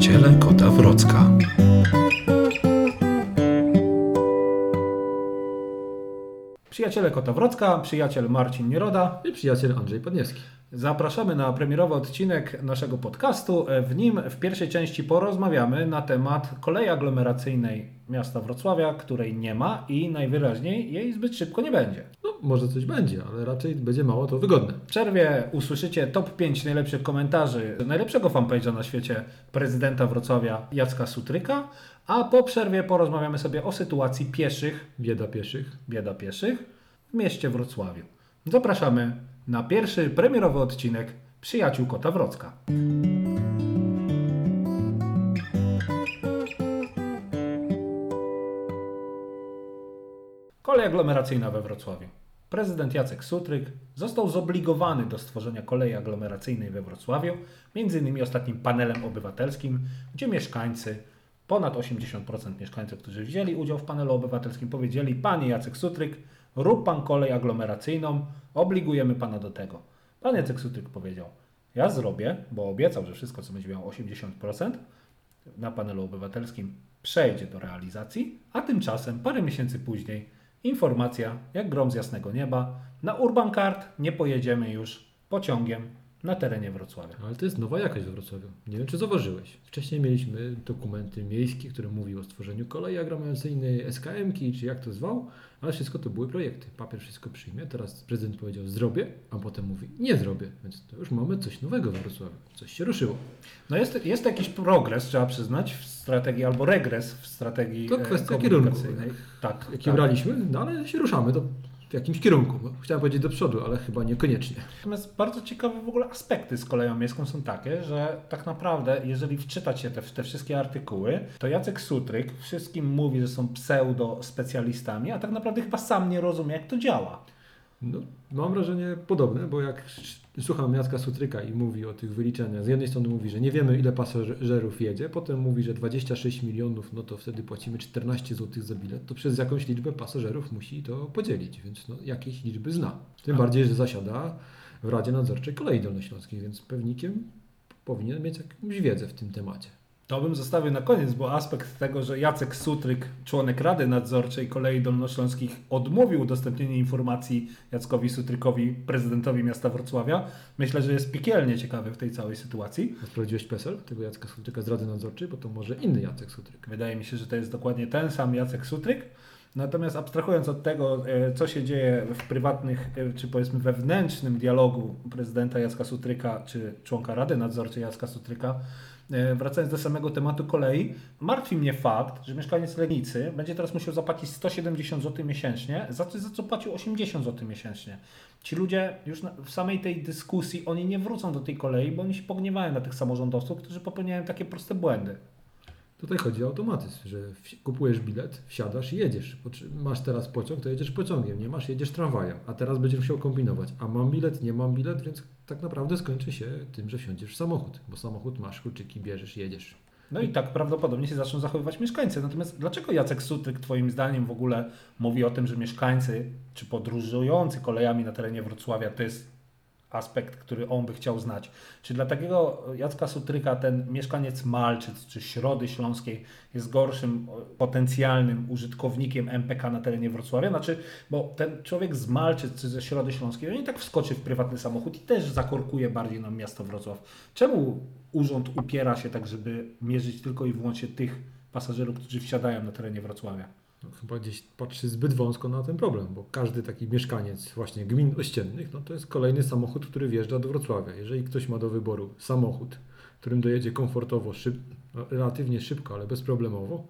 Przyjaciele kota Wrocka. Przyjaciele Kota Wrocka, przyjaciel Marcin Nieroda. I przyjaciel Andrzej Podniewski. Zapraszamy na premierowy odcinek naszego podcastu. W nim w pierwszej części porozmawiamy na temat kolei aglomeracyjnej miasta Wrocławia, której nie ma i najwyraźniej jej zbyt szybko nie będzie. No, może coś będzie, ale raczej będzie mało to wygodne. W przerwie usłyszycie top 5 najlepszych komentarzy najlepszego fanpage'a na świecie prezydenta Wrocławia Jacka Sutryka, a po przerwie porozmawiamy sobie o sytuacji pieszych, Bieda pieszych. bieda pieszych, w mieście Wrocławiu. Zapraszamy na pierwszy premierowy odcinek Przyjaciół Kota Wrocka. Kolej aglomeracyjna we Wrocławiu. Prezydent Jacek Sutryk został zobligowany do stworzenia kolei aglomeracyjnej we Wrocławiu, innymi ostatnim panelem obywatelskim, gdzie mieszkańcy, ponad 80% mieszkańców, którzy wzięli udział w panelu obywatelskim, powiedzieli: Panie Jacek Sutryk, rób pan kolej aglomeracyjną, obligujemy pana do tego. Pan Jacek Sutryk powiedział: Ja zrobię, bo obiecał, że wszystko, co będzie miało 80%, na panelu obywatelskim przejdzie do realizacji, a tymczasem parę miesięcy później informacja, jak grom z jasnego nieba, na Urban Card nie pojedziemy już pociągiem na terenie Wrocławia. Ale to jest nowa jakość we Wrocławiu. Nie wiem, czy zauważyłeś. Wcześniej mieliśmy dokumenty miejskie, które mówiły o stworzeniu kolei aglomeracyjnej, SKM-ki, czy jak to zwał, ale wszystko to były projekty. Papier wszystko przyjmie. Teraz prezydent powiedział zrobię, a potem mówi nie zrobię. Więc to już mamy coś nowego we Wrocławiu. Coś się ruszyło. No jest, jest jakiś progres, trzeba przyznać, w strategii albo regres w strategii To e, kwestia kierunku. Tak, Jaki tak. braliśmy, no ale się ruszamy do, w jakimś kierunku. Chciałem powiedzieć do przodu, ale chyba niekoniecznie. Natomiast bardzo ciekawe w ogóle aspekty z koleją miejską są takie, że tak naprawdę, jeżeli wczytać się te, te wszystkie artykuły, to Jacek Sutryk wszystkim mówi, że są pseudo-specjalistami, a tak naprawdę chyba sam nie rozumie, jak to działa. No, mam wrażenie podobne, bo jak słucham Jacka Sutryka i mówi o tych wyliczeniach, z jednej strony mówi, że nie wiemy ile pasażerów jedzie, potem mówi, że 26 milionów, no to wtedy płacimy 14 zł za bilet, to przez jakąś liczbę pasażerów musi to podzielić, więc no, jakieś liczby zna. Tym bardziej, że zasiada w Radzie Nadzorczej Kolei Dolnośląskiej, więc pewnikiem powinien mieć jakąś wiedzę w tym temacie. To bym zostawił na koniec, bo aspekt tego, że Jacek Sutryk, członek Rady Nadzorczej Kolei Dolnośląskich, odmówił udostępnienia informacji Jackowi Sutrykowi, prezydentowi miasta Wrocławia, myślę, że jest piekielnie ciekawy w tej całej sytuacji. A sprawdziłeś PESEL tego Jacka Sutryka z Rady Nadzorczej, bo to może inny Jacek Sutryk. Wydaje mi się, że to jest dokładnie ten sam Jacek Sutryk. Natomiast abstrahując od tego, e, co się dzieje w prywatnych, e, czy powiedzmy wewnętrznym dialogu prezydenta Jacka Sutryka, czy członka Rady Nadzorczej Jacka Sutryka, wracając do samego tematu kolei, martwi mnie fakt, że mieszkaniec Legnicy będzie teraz musiał zapłacić 170 zł miesięcznie, za za co płacił 80 zł miesięcznie. Ci ludzie już w samej tej dyskusji, oni nie wrócą do tej kolei, bo oni się pogniewają na tych samorządowców, którzy popełniają takie proste błędy. Tutaj chodzi o automatyzm, że kupujesz bilet, wsiadasz i jedziesz. Masz teraz pociąg, to jedziesz pociągiem, nie masz, jedziesz tramwajem, a teraz będziesz musiał kombinować. A mam bilet, nie mam bilet, więc tak naprawdę skończy się tym, że wsiądziesz w samochód, bo samochód masz, kluczyki bierzesz, jedziesz. No i tak prawdopodobnie się zaczną zachowywać mieszkańcy. Natomiast dlaczego Jacek Sutryk, Twoim zdaniem, w ogóle mówi o tym, że mieszkańcy czy podróżujący kolejami na terenie Wrocławia to jest aspekt, który on by chciał znać? Czy dla takiego Jacka Sutryka ten mieszkaniec Malczyc czy Środy Śląskiej jest gorszym o, potencjalnym użytkownikiem MPK na terenie Wrocławia? Znaczy, bo ten człowiek z Malczyc czy ze Środy Śląskiej, on i tak wskoczy w prywatny samochód i też zakorkuje bardziej nam miasto Wrocław. Czemu urząd upiera się tak, żeby mierzyć tylko i wyłącznie tych pasażerów, którzy wsiadają na terenie Wrocławia? No, chyba gdzieś patrzy zbyt wąsko na ten problem, bo każdy taki mieszkaniec właśnie gmin ościennych, no to jest kolejny samochód, który wjeżdża do Wrocławia. Jeżeli ktoś ma do wyboru samochód, którym dojedzie komfortowo, szyb, no, relatywnie szybko, ale bezproblemowo,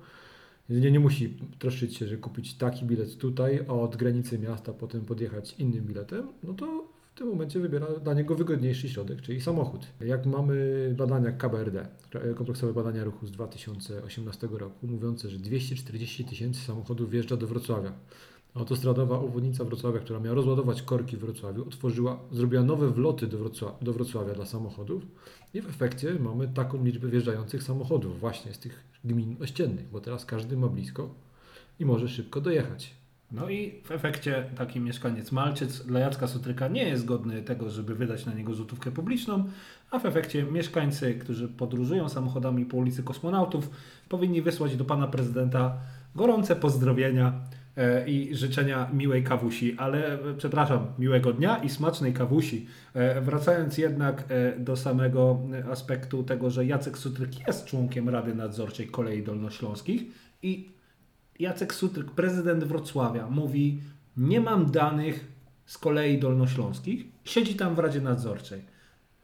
nie, nie musi troszczyć się, że kupić taki bilet tutaj, a od granicy miasta potem podjechać innym biletem, no to tym momencie wybiera dla niego wygodniejszy środek, czyli samochód. Jak mamy badania KBRD, kompleksowe badania ruchu z 2018 roku, mówiące, że 240 tysięcy samochodów wjeżdża do Wrocławia. Autostradowa obwodnica Wrocławia, która miała rozładować korki w Wrocławiu, otworzyła, zrobiła nowe wloty do Wrocławia, do Wrocławia dla samochodów i w efekcie mamy taką liczbę wjeżdżających samochodów właśnie z tych gmin ościennych, bo teraz każdy ma blisko i może szybko dojechać. No i w efekcie taki mieszkaniec Malczyc dla Jacka Sutryka nie jest godny tego, żeby wydać na niego złotówkę publiczną, a w efekcie mieszkańcy, którzy podróżują samochodami po ulicy Kosmonautów, powinni wysłać do pana prezydenta gorące pozdrowienia e, i życzenia miłej kawusi, ale e, przepraszam, miłego dnia i smacznej kawusi. E, Wracając jednak do samego aspektu tego, że Jacek Sutryk jest członkiem Rady Nadzorczej Kolei Dolnośląskich i Jacek Sutryk, prezydent Wrocławia, mówi: Nie mam danych z kolei dolnośląskich, siedzi tam w Radzie Nadzorczej.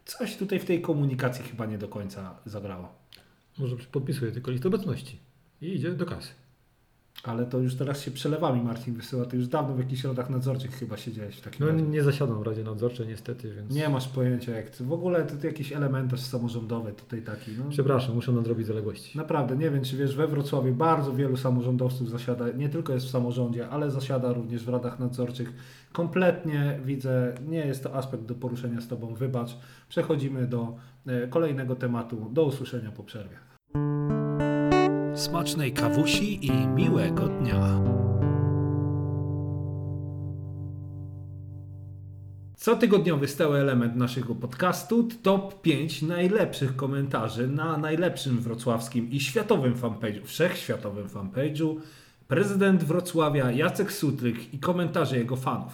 Coś tutaj w tej komunikacji chyba nie do końca zagrało. Może podpisuje tylko list obecności i idzie do kasy. Ale to już teraz się przelewami Marcin wysyła. Ty już dawno w jakichś radach nadzorczych chyba siedziałeś w takim No razie. nie zasiadam w Radzie Nadzorczej niestety, więc... Nie masz pojęcia jak to. W ogóle to jakiś elementarz samorządowy tutaj taki. No. Przepraszam, muszę nadrobić zaległości. Naprawdę, nie wiem czy wiesz, we Wrocławiu bardzo wielu samorządowców zasiada, nie tylko jest w samorządzie, ale zasiada również w radach nadzorczych. Kompletnie widzę, nie jest to aspekt do poruszenia z Tobą, wybacz. Przechodzimy do e, kolejnego tematu. Do usłyszenia po przerwie. Smacznej kawusi i miłego dnia. Cotygodniowy stały element naszego podcastu top 5 najlepszych komentarzy na najlepszym wrocławskim i światowym fanpage'u, wszechświatowym fanpage'u prezydent Wrocławia Jacek Sutryk i komentarze jego fanów.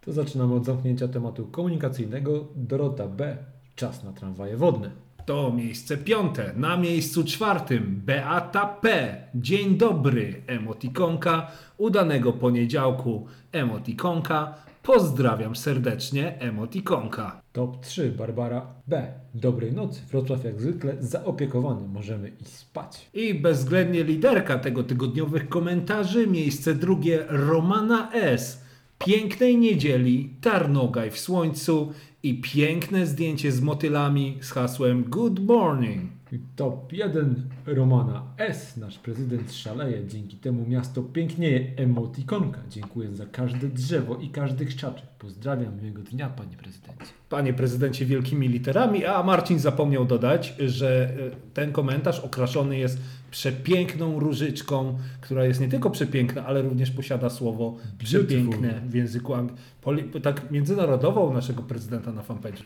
To zaczynamy od zamknięcia tematu komunikacyjnego. Dorota B. Czas na tramwaje wodne. To miejsce piąte. Na miejscu czwartym Beata P. Dzień dobry, emotikonka. Udanego poniedziałku, emotikonka. Pozdrawiam serdecznie, emotikonka. Top 3. Barbara B. Dobrej nocy. Wrocław jak zwykle zaopiekowany. Możemy iść spać. I bezwzględnie liderka tego tygodniowych komentarzy, miejsce drugie Romana S. Pięknej niedzieli, Tarnogaj w słońcu i piękne zdjęcie z motylami z hasłem Good Morning. Top 1. Romana S. Nasz prezydent szaleje. Dzięki temu miasto pięknieje. Emotikonka. Dziękuję za każde drzewo i każdy krzaczek. Pozdrawiam miłego dnia, panie prezydencie. Panie prezydencie wielkimi literami, a Marcin zapomniał dodać, że e, ten komentarz okraszony jest przepiękną różyczką, która jest nie tylko przepiękna, ale również posiada słowo przepiękne w języku ang- poli- tak międzynarodowo u naszego prezydenta na fanpage.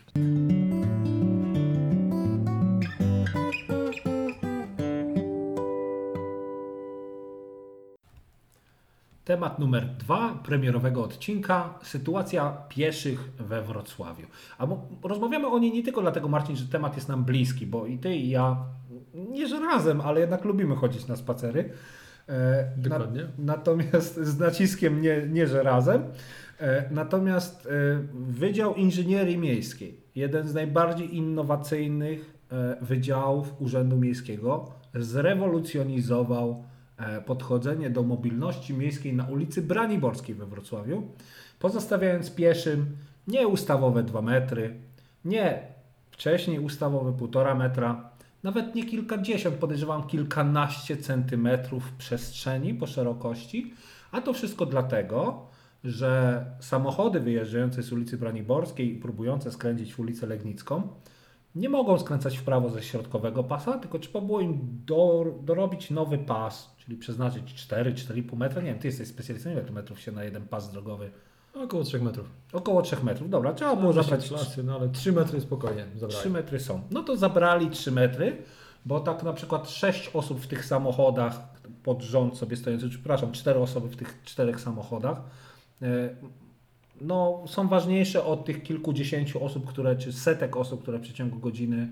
Temat numer dwa premierowego odcinka sytuacja pieszych we Wrocławiu. A rozmawiamy o niej nie tylko dlatego, Marcin, że temat jest nam bliski, bo i ty i ja, nie że razem, ale jednak lubimy chodzić na spacery. E, Dokładnie. natomiast z naciskiem nie, nie że razem. E, natomiast e, Wydział Inżynierii Miejskiej, jeden z najbardziej innowacyjnych e, wydziałów Urzędu Miejskiego, zrewolucjonizował podchodzenie do mobilności miejskiej na ulicy Braniborskiej we Wrocławiu, pozostawiając pieszym nie ustawowe 2 metry, nie wcześniej ustawowe 1,5 metra, nawet nie kilkadziesiąt, podejrzewam kilkanaście centymetrów przestrzeni po szerokości, a to wszystko dlatego, że samochody wyjeżdżające z ulicy Braniborskiej i próbujące skręcić w ulicę Legnicką nie mogą skręcać w prawo ze środkowego pasa, tylko trzeba było im do, dorobić nowy pas, czyli przeznaczyć 4-4,5 metra. Nie wiem, ty jesteś specjalistą, ile tu metrów się na jeden pas drogowy? Około 3 metrów. Około 3 metrów. Dobra, trzeba było Może zabrać klasy, no ale 3 metry spokojnie. Zabrali. 3 metry są. No to zabrali 3 metry, bo tak na przykład 6 osób w tych samochodach pod rząd sobie stojących, przepraszam, 4 osoby w tych czterech samochodach, no, są ważniejsze od tych kilkudziesięciu osób, które, czy setek osób, które w przeciągu godziny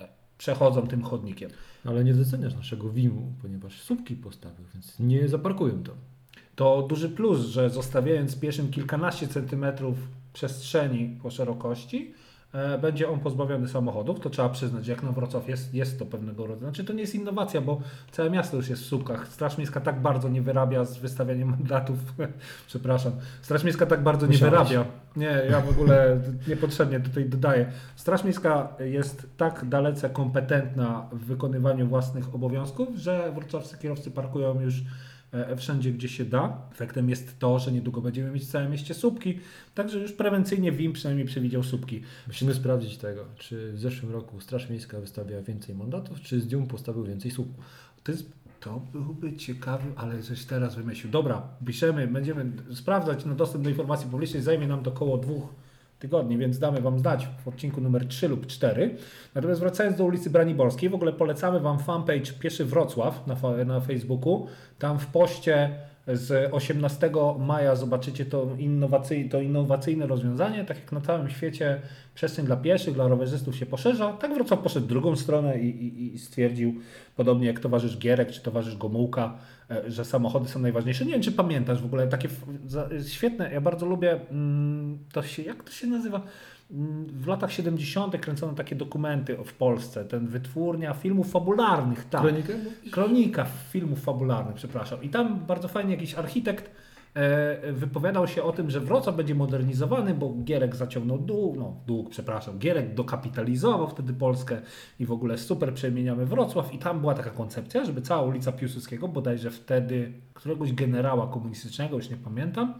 e, przechodzą tym chodnikiem. Ale nie doceniasz naszego WIM-u, ponieważ słupki postawił, więc nie zaparkują to. To duży plus, że zostawiając pieszym kilkanaście centymetrów przestrzeni po szerokości, e, będzie on pozbawiony samochodów. To trzeba przyznać, jak na Wrocław jest, jest to pewnego rodzaju. Znaczy to nie jest innowacja, bo całe miasto już jest w słupkach. Straż Miejska tak bardzo nie wyrabia z wystawianiem mandatów. Przepraszam. Straż Miejska tak bardzo nie Musiałeś. wyrabia. Nie, ja w ogóle niepotrzebnie tutaj dodaję. Straż Miejska jest tak dalece kompetentna w wykonywaniu własnych obowiązków, że wrocławscy kierowcy parkują już e, wszędzie, gdzie się da. Efektem jest to, że niedługo będziemy mieć w całym mieście słupki, także już prewencyjnie WIM przynajmniej przewidział słupki. Musimy sprawdzić tego, czy w zeszłym roku Straż Miejska wystawia więcej mandatów, czy z nią postawił więcej słupków. To jest To byłby ciekawy, ale coś teraz wymyślił. Dobra, piszemy, będziemy sprawdzać na dostęp do informacji publicznej. Zajmie nam to około dwóch tygodni, więc damy Wam znać w odcinku numer 3 lub 4. Natomiast wracając do ulicy Braniborskiej, w ogóle polecamy Wam fanpage Pieszy Wrocław na, na Facebooku. Tam w poście z 18 maja zobaczycie to, to innowacyjne rozwiązanie. Tak jak na całym świecie przestrzeń dla pieszych, dla rowerzystów się poszerza, tak Wrocław poszedł drugą stronę i, i, i stwierdził, podobnie jak towarzysz Gierek czy towarzysz Gomułka, e, że samochody są najważniejsze. Nie wiem, czy pamiętasz w ogóle, takie za- świetne, ja bardzo lubię, mm, to się, jak to się nazywa? W latach 70. kręcono takie dokumenty w Polsce, ten wytwórnia filmów fabularnych, tak. Kronikę? Kronika filmów fabularnych, przepraszam. I tam bardzo fajnie jakiś architekt e, wypowiadał się o tym, że Wrocław będzie modernizowany, bo Gierek zaciągnął dług, no dług, przepraszam, Gierek dokapitalizował wtedy Polskę i w ogóle super przemieniamy Wrocław i tam była taka koncepcja, żeby cała ulica Piłsudskiego, bodajże wtedy któregoś generała komunistycznego, już nie pamiętam,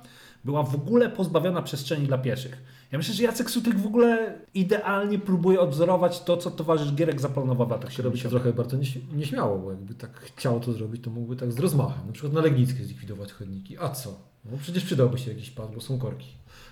była w ogóle pozbawiona przestrzeni dla pieszych. Ja myślę, że Jacek Sutyk w ogóle idealnie próbuje odwzorować to, co towarzysz Gierek zaplanował w latach To robi się 70. trochę bardzo nieś- nieśmiało, bo jakby tak chciał to zrobić, to mógłby tak z rozmachem. Na przykład na Legnickiej zlikwidować chodniki. A co? No przecież przydałby się jakiś pas, bo są korki.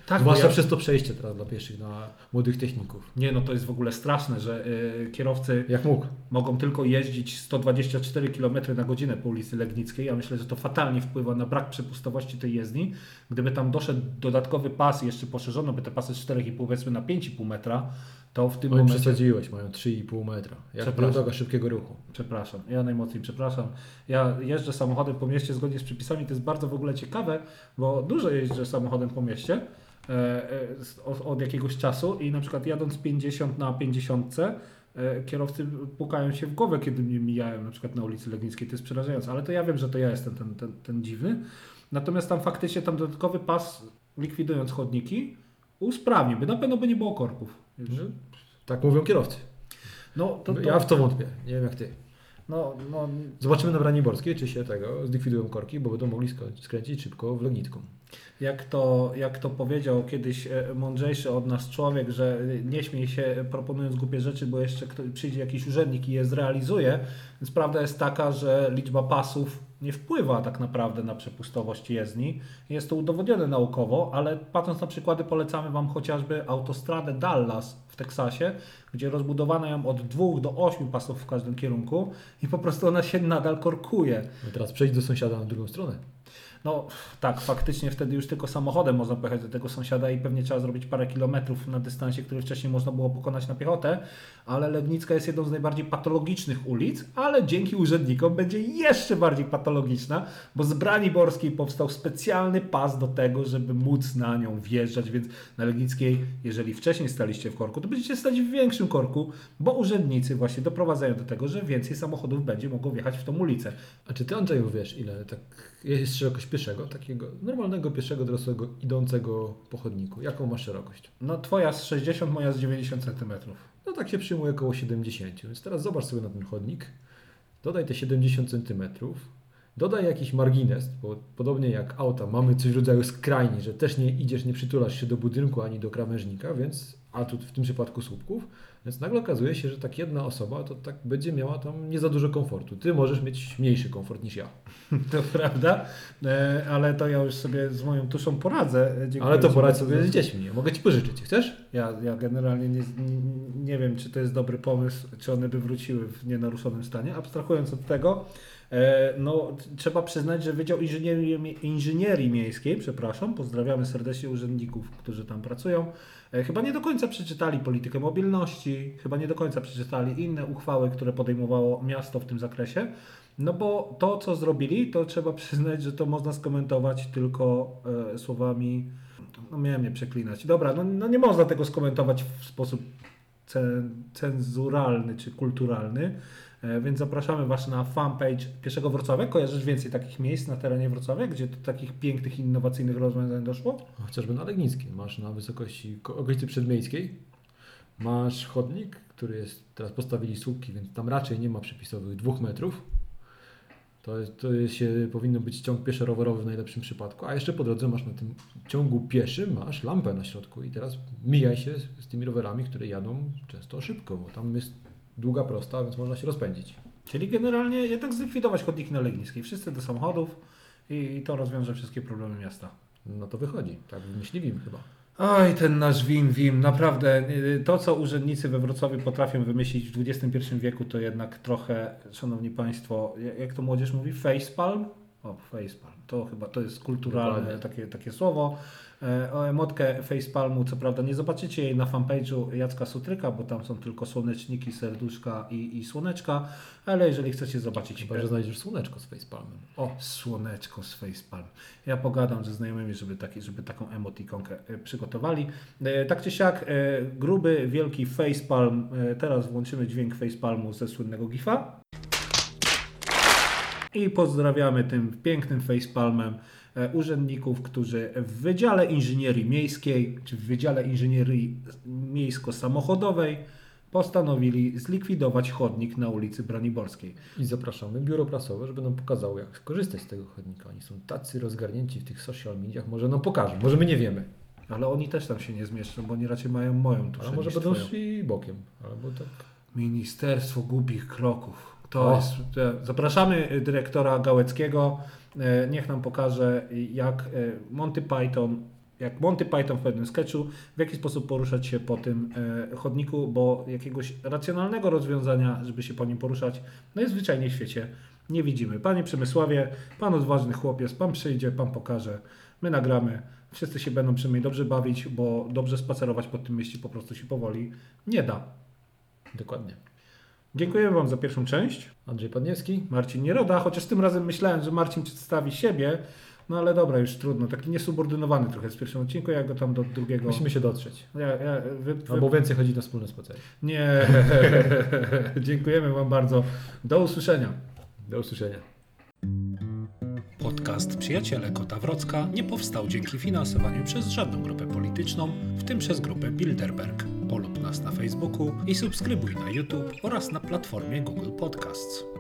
Tak, Zwłaszcza ja- przez to przejście teraz dla pieszych na młodych techników. Nie, no to jest w ogóle straszne, że y, kierowcy Jak mógł? mogą tylko jeździć 124 km na godzinę po ulicy Legnickiej. Ja myślę, że to fatalnie wpływa na brak przepustowości tej jezdni. Gdyby tam doszedł dodatkowy pas jeszcze poszerzono by te pasy z 4,5 powiedzmy na 5,5 metra, to w tym Oj, momencie... przesadziłeś, mają 3,5 metra. Jak droga szybkiego ruchu. Przepraszam, ja najmocniej przepraszam. Ja jeżdżę samochodem po mieście zgodnie z przepisami. To jest bardzo w ogóle ciekawe, bo dużo jeżdżę samochodem po mieście e, e, od jakiegoś czasu i na przykład jadąc 50 na 50 e, kierowcy pukają się w głowę, kiedy mnie mijają na przykład na ulicy Legnickiej. To jest przerażające, ale to ja wiem, że to ja jestem ten, ten, ten dziwny. Natomiast tam faktycznie tam dodatkowy pas likwidując chodniki usprawnił, by na pewno by nie było korków. No, tak mówią kierowcy. No, to, to, Ja w to wątpię. Nie wiem jak ty. no, no, Zobaczymy na Braniborskiej, czy się tego zlikwidują korki, bo będą mogli skręcić szybko w Legnicką. Jak to, jak to powiedział kiedyś e, mądrzejszy od nas człowiek, że nie śmiej się e, proponując głupie rzeczy, bo jeszcze przyjdzie jakiś urzędnik i je zrealizuje. Więc prawda jest taka, że liczba pasów nie wpływa tak naprawdę na przepustowość jezdni. Jest to udowodnione naukowo, ale patrząc na przykłady polecamy Wam chociażby autostradę Dallas w Teksasie, gdzie rozbudowano ją od dwóch do ośmiu pasów w każdym kierunku i po prostu ona się nadal korkuje. No teraz przejdź do sąsiada na drugą stronę. No tak, faktycznie wtedy już tylko samochodem można pojechać do tego sąsiada i pewnie trzeba zrobić parę kilometrów na dystansie, który wcześniej można było pokonać na piechotę, ale Legnicka jest jedną z najbardziej patologicznych ulic, ale dzięki urzędnikom będzie jeszcze bardziej patologiczna, bo z Braniborskiej powstał specjalny pas do tego, żeby móc na nią wjeżdżać, więc na Legnickiej, jeżeli wcześniej staliście w korku, to będziecie stać w większym korku, bo urzędnicy właśnie doprowadzają do tego, że więcej samochodów będzie mogło wjechać w tą ulicę. A czy ty Andrzeju wiesz ile tak jest szerokość pieszego, takiego normalnego pieszego dorosłego idącego po chodniku? Jaką ma szerokość? No twoja z 60, moja z 90 centymetrów. No tak się przyjmuje około 70. Więc teraz zobacz sobie na ten chodnik, dodaj te 70 cm, dodaj jakiś margines, bo podobnie jak auta mamy coś w rodzaju skrajni, że też nie idziesz, nie przytulasz się do budynku ani do krawężnika, więc, a tu w tym przypadku słupków, więc nagle okazuje się, że tak jedna osoba to tak będzie miała tam nie za dużo komfortu. Ty możesz mieć mniejszy komfort niż ja. To prawda, e, ale to ja już sobie z moją tuszą poradzę. e, Dziękuję Ale to poradź sobie z dziećmi. Mogę ci pożyczyć. Chcesz? Ja, ja generalnie nie, nie, wiem, czy to jest dobry pomysł, czy one by wróciły w nienaruszonym stanie. Abstrahując od tego, no, t- trzeba przyznać, że Wydział Inżynierii, Inżynierii Miejskiej, przepraszam, pozdrawiamy serdecznie urzędników, którzy tam pracują, e, chyba nie do końca przeczytali politykę mobilności, chyba nie do końca przeczytali inne uchwały, które podejmowało miasto w tym zakresie. No bo to, co zrobili, to trzeba przyznać, że to można skomentować tylko e, słowami. No miałem nie przeklinać. Dobra, no, no nie można tego skomentować w sposób cen, cenzuralny czy kulturalny. E, więc zapraszamy Was na fanpage Pieszego Wrocławia. Kojarzysz więcej takich miejsc na terenie Wrocławia, gdzie do takich pięknych, innowacyjnych rozwiązań doszło? Chociażby na Legnickiej. Masz na wysokości ko- okolicy przedmiejskiej. Masz chodnik, który jest, teraz postawili słupki, więc tam raczej nie ma przepisowych dwóch metrów. To, to się, powinno być ciąg pieszo-rowerowy w najlepszym przypadku. A jeszcze po drodze masz na tym ciągu pieszym, masz lampę na środku i teraz mijaj się z, z tymi rowerami, które jadą często szybko, bo tam jest długa prosta, więc można się rozpędzić. Czyli generalnie jednak zlikwidować chodniki na Legnickiej. Wszyscy do samochodów i, i to rozwiąże wszystkie problemy miasta. No to wychodzi, tak wymyśliwim chyba. Oj, ten nasz WIM, WIM, naprawdę y, to, co urzędnicy we Wrocławiu potrafią wymyślić w XXI wieku, to jednak trochę, szanowni państwo, jak- jak to młodzież mówi, facepalm? O, facepalm, to chyba to jest kulturalne Dokładnie. takie, takie słowo. E, O emotkę facepalmu, co prawda nie zobaczycie jej na fanpage'u Jacka Sutryka, bo tam są tylko słoneczniki, serduszka i, i słoneczka, ale jeżeli chcecie zobaczyć Chyba, że znajdziesz słoneczko z facepalmem. o, słoneczko z facepalm. Ja pogadam ze znajomymi, żeby, taki, żeby taką emotikonkę e, przygotowali. E, Tak czy siak, e, gruby, wielki facepalm. E, Teraz włączymy dźwięk facepalmu ze słynnego gifa. I pozdrawiamy tym pięknym facepalmem e, urzędników, którzy w Wydziale Inżynierii Miejskiej, czy w Wydziale Inżynierii Miejsko-Samochodowej postanowili zlikwidować chodnik na ulicy Braniborskiej. I zapraszamy biuro prasowe, żeby nam pokazało, jak skorzystać z tego chodnika. Oni są tacy rozgarnięci w tych social mediach, może nam pokażą, może my nie wiemy. Ale oni też tam się nie zmieszczą, bo oni raczej mają moją tuszę Ale może będą szli bokiem, albo tak. Ministerstwo głupich kroków. To O. jest, zapraszamy y, dyrektora Gałeckiego. E, Niech nam pokaże, y, jak e, Monty Python, jak Monty Python w pewnym sketchu, w jaki sposób poruszać się po tym e, chodniku, bo jakiegoś racjonalnego rozwiązania, żeby się po nim poruszać, najzwyczajniej w świecie nie widzimy. Panie Przemysławie, pan odważny chłopiec, pan przyjdzie, pan pokaże, my nagramy, wszyscy się będą przynajmniej dobrze bawić, bo dobrze spacerować po tym mieście po prostu się powoli nie da. Dokładnie. Dziękuję Wam za pierwszą część. Andrzej Padniewski. Marcin Nieroda, chociaż tym razem myślałem, że Marcin przedstawi siebie, no ale dobra, już trudno. Taki niesubordynowany trochę z pierwszym odcinku, jak go tam do drugiego. Musimy się dotrzeć. Ja, ja, wy, wy... Albo więcej chodzi na wspólne spacery. Nie. Dziękujemy Wam bardzo. Do usłyszenia. Do usłyszenia. Podcast Przyjaciele Kota Wrocka nie powstał dzięki finansowaniu przez żadną grupę polityczną, w tym przez grupę Bilderberg. Polub nas na Facebooku i subskrybuj na YouTube oraz na platformie Google Podcasts.